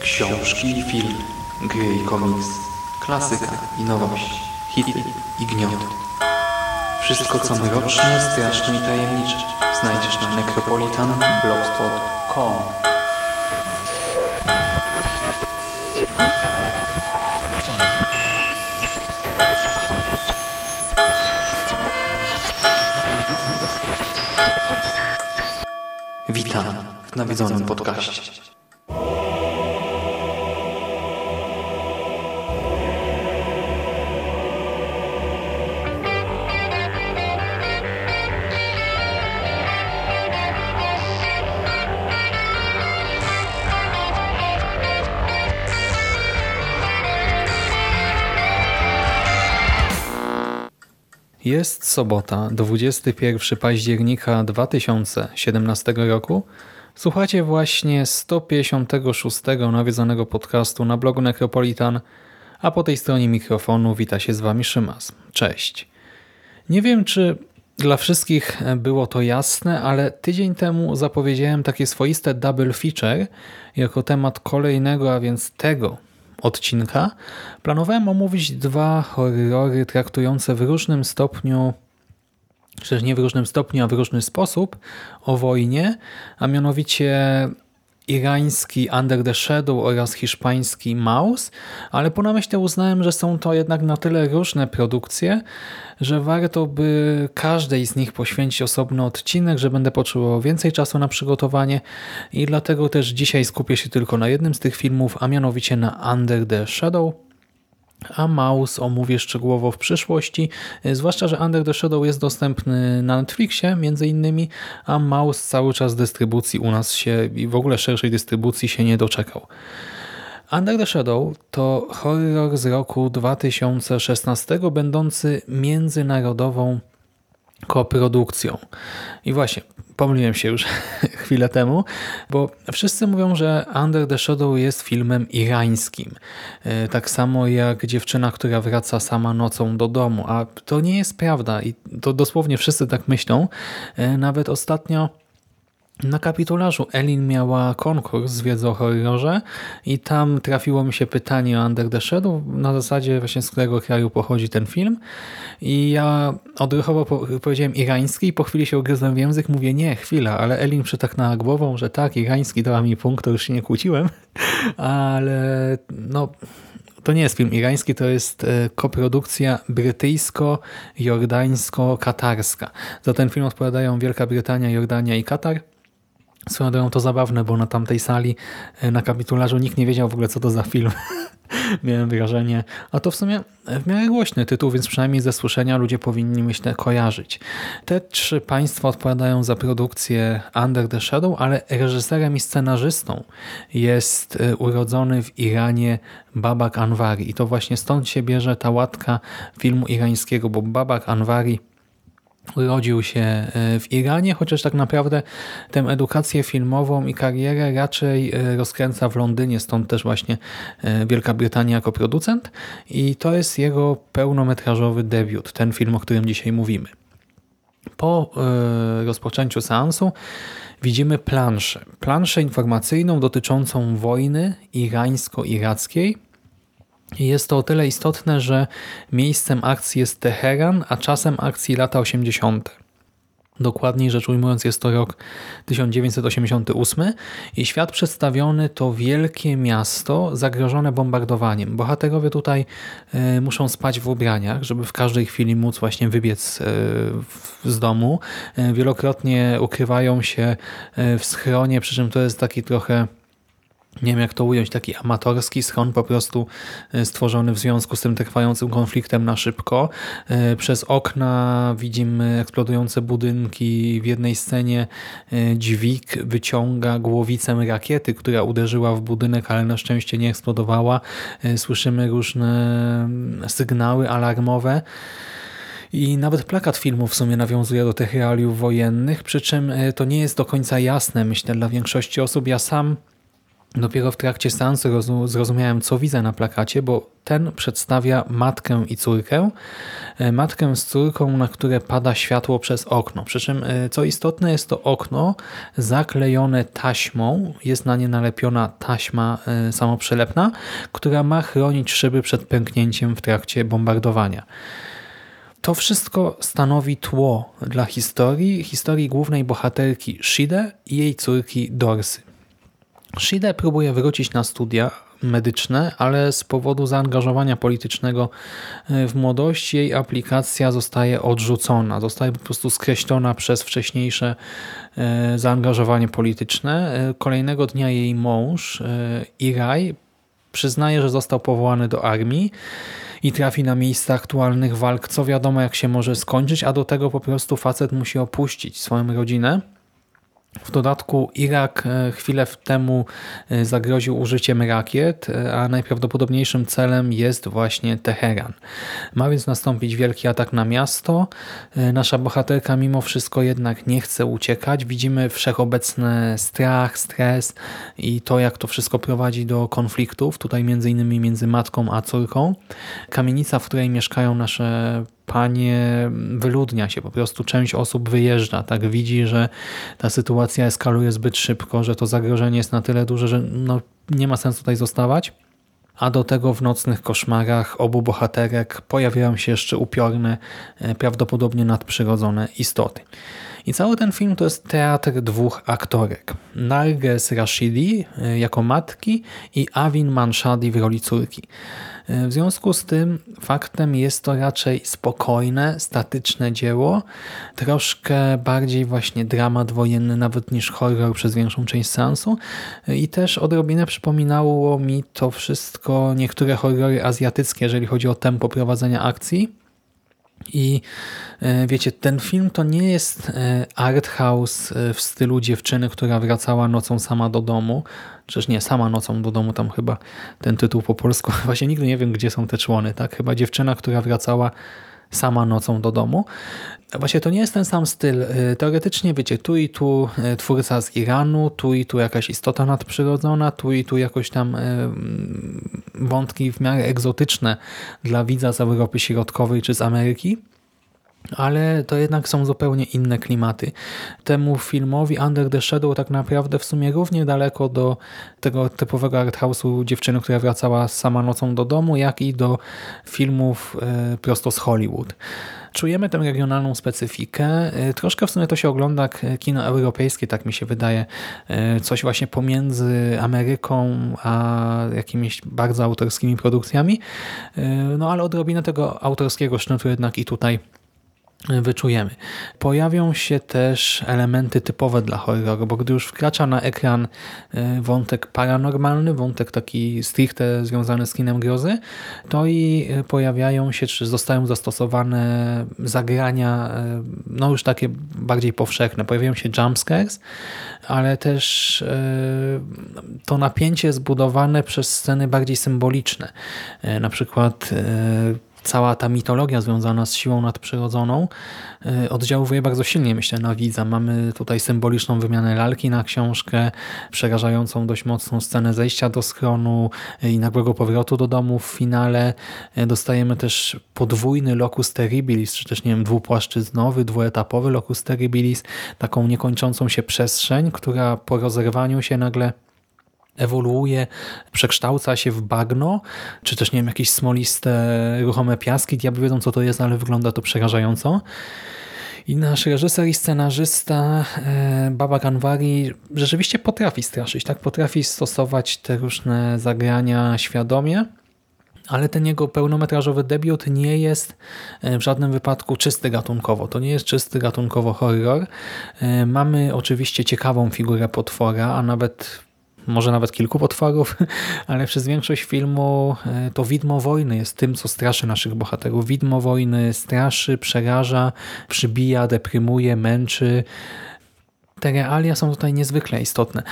Książki i film, gry i komiks, klasyka i nowość, hity i gniot. Wszystko co mroczne, straszne i tajemnicze znajdziesz na necropolitanblogspot.com Witam w nawiedzonym podcaście. Jest sobota, 21 października 2017 roku. Słuchacie właśnie 156 nawiedzonego podcastu na blogu Necropolitan, a po tej stronie mikrofonu wita się z Wami Szymas. Cześć. Nie wiem, czy dla wszystkich było to jasne, ale tydzień temu zapowiedziałem takie swoiste double feature jako temat kolejnego, a więc tego odcinka. Planowałem omówić dwa horrory traktujące w różnym stopniu czy nie w różnym stopniu, a w różny sposób o wojnie, a mianowicie irański Under the Shadow oraz hiszpański Maus, ale po namyśle uznałem, że są to jednak na tyle różne produkcje, że warto by każdej z nich poświęcić osobny odcinek, że będę potrzebował więcej czasu na przygotowanie i dlatego też dzisiaj skupię się tylko na jednym z tych filmów, a mianowicie na Under the Shadow, a Maus omówię szczegółowo w przyszłości, zwłaszcza, że Under the Shadow jest dostępny na Netflixie między innymi, a Maus cały czas dystrybucji u nas się i w ogóle szerszej dystrybucji się nie doczekał. Under the Shadow to horror z roku 2016 będący międzynarodową koprodukcją. I właśnie, pomyliłem się już chwilę temu, bo wszyscy mówią, że Under the Shadow jest filmem irańskim. E, tak samo jak dziewczyna, która wraca sama nocą do domu, a to nie jest prawda i to dosłownie wszyscy tak myślą. E, nawet ostatnio na kapitularzu Elin miała konkurs z wiedzy o horrorze i tam trafiło mi się pytanie o Under the Shadow, na zasadzie właśnie z którego kraju pochodzi ten film i ja odruchowo powiedziałem irański i po chwili się ugryzłem w język, mówię nie, chwila, ale Elin przytaknęła głową, że tak, irański dała mi punkt, to już się nie kłóciłem, ale no to nie jest film irański, to jest e, koprodukcja brytyjsko-jordańsko-katarska. Za ten film odpowiadają Wielka Brytania, Jordania i Katar. Swoją drogą to zabawne, bo na tamtej sali e, na kapitularzu nikt nie wiedział w ogóle co to za film. Miałem wrażenie. A to w sumie w miarę głośny tytuł, więc przynajmniej ze słyszenia ludzie powinni myślę kojarzyć. Te trzy państwa odpowiadają za produkcję Under the Shadow, ale reżyserem i scenarzystą jest e, urodzony w Iranie Babak Anwari. I to właśnie stąd się bierze ta łatka filmu irańskiego, bo Babak Anwari urodził się e, w Iranie, chociaż tak naprawdę tę edukację filmową i karierę raczej e, rozkręca w Londynie, stąd też właśnie e, Wielka Brytania jako producent. I to jest jego pełnometrażowy debiut, ten film, o którym dzisiaj mówimy. Po rozpoczęciu seansu widzimy planszę, planszę informacyjną dotyczącą wojny irańsko-irackiej, jest to o tyle istotne, że miejscem akcji jest Teheran, a czasem akcji lata 80. Dokładniej rzecz ujmując jest to rok 1988 i świat przedstawiony to wielkie miasto zagrożone bombardowaniem. Bohaterowie tutaj y, muszą spać w ubraniach, żeby w każdej chwili móc właśnie wybiec y, z domu. Y, wielokrotnie ukrywają się w schronie, przy czym to jest taki trochę nie wiem jak to ująć, taki amatorski schron po prostu e, stworzony w związku z tym trwającym konfliktem na szybko. E, przez okna widzimy eksplodujące budynki. W jednej scenie e, dźwig wyciąga głowicę rakiety, która uderzyła w budynek, ale na szczęście nie eksplodowała. Słyszymy różne mm, sygnały alarmowe. I nawet plakat filmu w sumie nawiązuje do tych realiów wojennych, przy czym to nie jest do końca jasne, myślę, dla większości osób. Ja sam Dopiero w trakcie seansu zrozumiałem, co widzę na plakacie, bo ten przedstawia matkę i córkę. E, matkę z córką, na które pada światło przez okno. Przy czym, e, co istotne, jest to okno zaklejone taśmą. Jest na nie nalepiona taśma e, samoprzylepna, która ma chronić szyby przed pęknięciem w trakcie bombardowania. To wszystko stanowi tło dla historii, historii głównej bohaterki Shide i jej córki Dorsy. Shide próbuje wrócić na studia medyczne, ale z powodu zaangażowania politycznego e, w młodości jej aplikacja zostaje odrzucona, zostaje po prostu skreślona przez wcześniejsze e, zaangażowanie polityczne. E, kolejnego dnia jej mąż Iraj przyznaje, że został powołany do armii i trafi na miejsce aktualnych walk, co wiadomo jak się może skończyć, a do tego po prostu facet musi opuścić swoją rodzinę w dodatku Irak e, chwilę temu e, zagroził użyciem rakiet, e, a najprawdopodobniejszym celem jest właśnie Teheran. Ma więc nastąpić wielki atak na miasto. Nasza bohaterka mimo wszystko jednak nie chce uciekać. Widzimy wszechobecny strach, stres i to jak to wszystko prowadzi do konfliktów, tutaj między innymi między matką a córką. Kamienica, w której mieszkają nasze panie wyludnia się, po prostu część osób wyjeżdża, tak widzi, że ta sytuacja eskaluje zbyt szybko, że to zagrożenie jest na tyle duże, że no, nie ma sensu tutaj zostawać. A do tego w nocnych koszmarach obu bohaterek pojawiają się jeszcze upiorne, e, prawdopodobnie nadprzyrodzone istoty. I cały ten film to jest teatr dwóch aktorek. Narges Rashidi e, jako matki i Avin Manshadi w roli córki. W związku z tym faktem jest to raczej spokojne, statyczne dzieło, troszkę bardziej właśnie dramat wojenny nawet niż horror przez większą część sensu i też odrobinę przypominało mi to wszystko niektóre horrory azjatyckie, jeżeli chodzi o tempo prowadzenia akcji. I e, wiecie, ten film to nie jest e, art house e, w stylu dziewczyny, która wracała nocą sama do domu. Przecież nie, sama nocą do domu, tam chyba ten tytuł po polsku. Właśnie nigdy nie wiem, gdzie są te człony. tak? Chyba dziewczyna, która wracała sama nocą do domu. Właśnie to nie jest ten sam styl. Teoretycznie, wiecie, tu i tu twórca z Iranu, tu i tu jakaś istota nadprzyrodzona, tu i tu jakoś tam wątki w miarę egzotyczne dla widza z Europy Środkowej czy z Ameryki, ale to jednak są zupełnie inne klimaty. Temu filmowi Under the Shadow tak naprawdę w sumie równie daleko do tego typowego arthouse'u dziewczyny, która wracała sama nocą do domu, jak i do filmów e, prosto z Hollywood czujemy tę regionalną specyfikę. Y, troszkę w sumie to się ogląda jak kino europejskie, tak mi się wydaje. Y, coś właśnie pomiędzy Ameryką a jakimiś bardzo autorskimi produkcjami. No ale odrobinę tego autorskiego sznytu jednak i tutaj wyczujemy. Pojawią się też elementy typowe dla horroru, bo gdy już wkracza na ekran e, wątek paranormalny, wątek taki stricte związany z kinem grozy, to i pojawiają się, czy zostają zastosowane zagrania, e, no już takie bardziej powszechne. Pojawiają się jumpscares, ale też to napięcie zbudowane przez sceny bardziej symboliczne. Na przykład cała ta mitologia związana z siłą nadprzyrodzoną y, oddziałuje bardzo silnie, myślę, na widza. Mamy tutaj symboliczną wymianę lalki na książkę, przerażającą dość mocną scenę zejścia do schronu i nagłego powrotu do domu w finale. Y, dostajemy też podwójny locus terribilis, czy też, nie wiem, dwupłaszczyznowy, dwuetapowy locus terribilis, taką niekończącą się przestrzeń, która po rozerwaniu się nagle ewoluuje, przekształca się w bagno, czy też nie wiem, jakieś smoliste, ruchome piaski. Diabły wiedzą, co to jest, ale wygląda to przerażająco. I nasz reżyser i scenarzysta e, Baba Kanwari rzeczywiście potrafi straszyć, tak? Potrafi stosować te różne zagrania świadomie, ale ten jego pełnometrażowy debiut nie jest e, w żadnym wypadku czysty gatunkowo. To nie jest czysty gatunkowo horror. E, mamy oczywiście ciekawą figurę potwora, a nawet może nawet kilku potworów, ale przez większość filmu e, to widmo wojny jest tym, co straszy naszych bohaterów. Widmo wojny straszy, przeraża, przybija, deprymuje, męczy. Te realia są tutaj niezwykle istotne.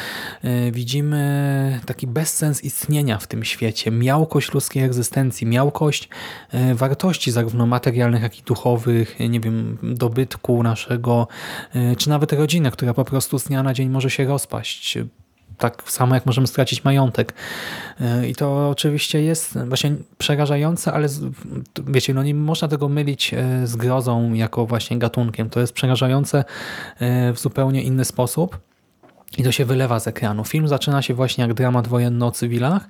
E, widzimy taki bezsens istnienia w tym świecie, miałkość ludzkiej egzystencji, miałkość e, wartości zarówno materialnych, jak i duchowych, nie wiem, dobytku naszego, czy nawet rodziny, która po prostu z dnia na dzień może się rozpaść tak samo jak możemy stracić majątek. E, I to oczywiście jest właśnie przerażające, ale wiecie, no nie można tego mylić e, z grozą jako właśnie gatunkiem. To jest przerażające w zupełnie inny sposób. I to się wylewa z ekranu. Film zaczyna się właśnie jak dramat wojenny o cywilach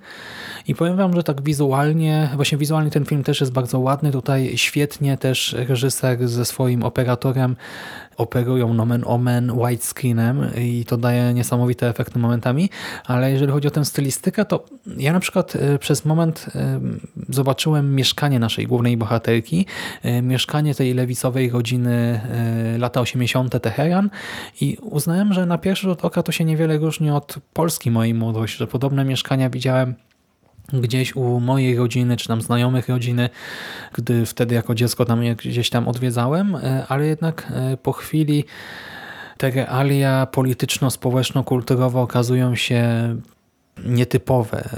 i powiem wam, że tak wizualnie, właśnie wizualnie ten film też jest bardzo ładny. Tutaj świetnie też reżyser ze swoim operatorem operują nomen omen widescreenem i to daje niesamowite efekty momentami, ale jeżeli chodzi o tę stylistykę, to ja na przykład e, przez moment e, zobaczyłem mieszkanie naszej głównej bohaterki, e, mieszkanie tej lewicowej rodziny lata 80. Teheran i uznałem, że na pierwszy rzut oka to się niewiele różni od Polski mojej młodości, że podobne mieszkania widziałem gdzieś u mojej rodziny, czy tam znajomych rodziny, gdy wtedy jako dziecko tam gdzieś tam odwiedzałem, e, ale jednak e, po chwili te realia polityczno-społeczno-kulturowe okazują się nietypowe, e,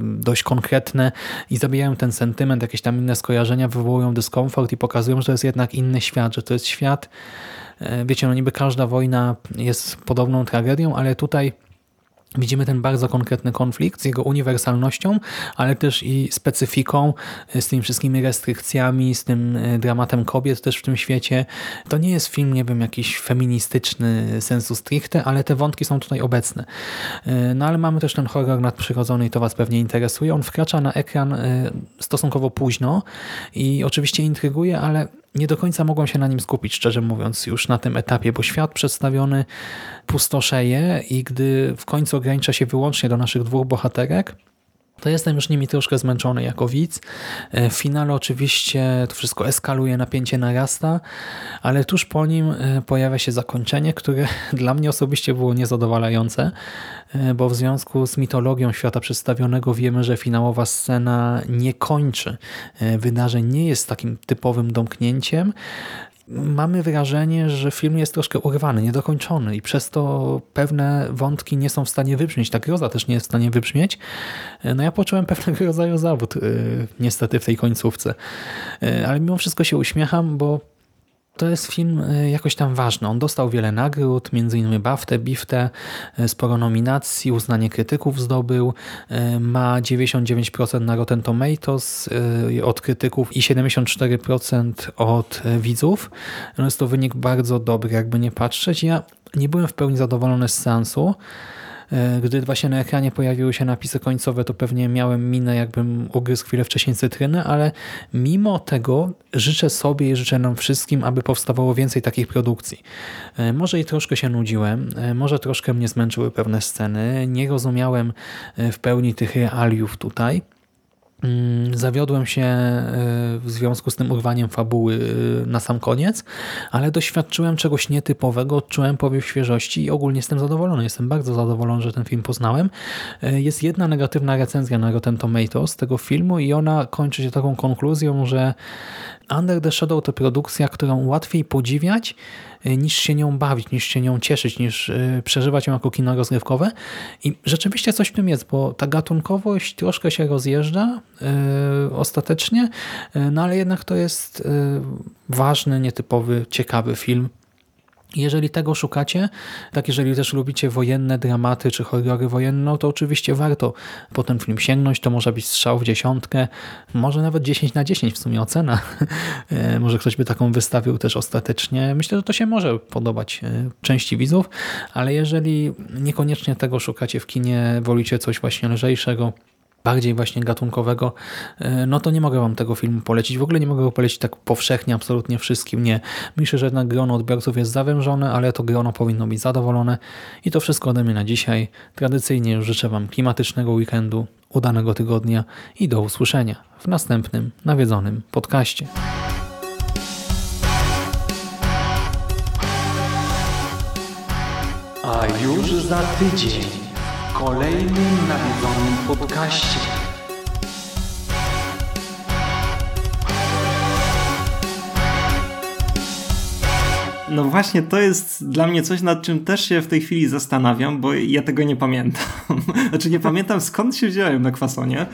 dość konkretne i zabijają ten sentyment, jakieś tam inne skojarzenia, wywołują dyskomfort i pokazują, że to jest jednak inny świat, że to jest świat, wiecie, no niby każda wojna jest podobną tragedią, ale tutaj Widzimy ten bardzo konkretny konflikt z jego uniwersalnością, ale też i specyfiką, e, z tymi wszystkimi restrykcjami, z tym e, dramatem kobiet też w tym świecie. To nie jest film, nie wiem, jakiś feministyczny sensu stricte, ale te wątki są tutaj obecne. E, no ale mamy też ten horror nadprzyrodzony i to Was pewnie interesuje. On wkracza na ekran stosunkowo późno i oczywiście intryguje, ale nie do końca mogłem się na nim skupić, szczerze mówiąc, już na tym etapie, bo świat przedstawiony pustoszeje i gdy w końcu ogranicza się wyłącznie do naszych dwóch bohaterek, to jestem już nimi troszkę zmęczony jako widz. E, w finale oczywiście to wszystko eskaluje, napięcie narasta, ale tuż po nim e, pojawia się zakończenie, które dla mnie osobiście było niezadowalające, e, bo w związku z mitologią świata przedstawionego wiemy, że finałowa scena nie kończy wydarzeń, nie jest takim typowym domknięciem, mamy wrażenie, że film jest troszkę urwany, niedokończony i przez to pewne wątki nie są w stanie wybrzmieć. Ta groza też nie jest w stanie wybrzmieć. No ja poczułem pewnego rodzaju zawód yy, niestety w tej końcówce. Yy, ale mimo wszystko się uśmiecham, bo to jest film e, jakoś tam ważny. On dostał wiele nagród, m.in. BAFTę, BIFTę, e, sporo nominacji, uznanie krytyków zdobył. E, ma 99% na Rotten Tomatoes od krytyków i 74% od widzów. No jest to wynik bardzo dobry, jakby nie patrzeć. Ja nie byłem w pełni zadowolony z seansu. E, gdy właśnie na ekranie pojawiły się napisy końcowe, to pewnie miałem minę, jakbym ugryzł chwilę wcześniej cytrynę, ale mimo tego życzę sobie i życzę nam wszystkim, aby powstawało więcej takich produkcji. E, może i troszkę się nudziłem, e, może troszkę mnie zmęczyły pewne sceny, nie rozumiałem w pełni tych realiów tutaj, zawiodłem się e, w związku z tym urwaniem fabuły e, na sam koniec, ale doświadczyłem czegoś nietypowego, odczułem powiew świeżości i ogólnie jestem zadowolony. Jestem bardzo zadowolony, że ten film poznałem. E, jest jedna negatywna recenzja na Rotten Tomatoes tego filmu i ona kończy się taką konkluzją, że Under the Shadow to produkcja, którą łatwiej podziwiać niż się nią bawić, niż się nią cieszyć, niż przeżywać ją jako kino rozrywkowe. I rzeczywiście coś w tym jest, bo ta gatunkowość troszkę się rozjeżdża ostatecznie, no ale jednak to jest yy, ważny, nietypowy, ciekawy film, jeżeli tego szukacie, tak jeżeli też lubicie wojenne dramaty czy horrory wojenne, no to oczywiście warto po ten film sięgnąć. To może być strzał w dziesiątkę, może nawet 10 na 10 w sumie ocena. E, może ktoś by taką wystawił też ostatecznie. Myślę, że to się może podobać e, części widzów, ale jeżeli niekoniecznie tego szukacie w kinie, wolicie coś właśnie lżejszego, bardziej właśnie gatunkowego, e, no to nie mogę wam tego filmu polecić. W ogóle nie mogę go polecić tak powszechnie, absolutnie wszystkim. Nie. Myślę, że jednak grono odbiorców jest zawężone, ale to grono powinno być zadowolone. I to wszystko ode mnie na dzisiaj. Tradycyjnie już życzę wam klimatycznego weekendu, udanego tygodnia i do usłyszenia w następnym nawiedzonym podcaście. A już za tydzień kolejnym nawiedzonym podcaście. No właśnie, to jest dla mnie coś, nad czym też się w tej chwili zastanawiam, bo ja tego nie pamiętam. znaczy nie pamiętam skąd się wziąłem na kwasonie.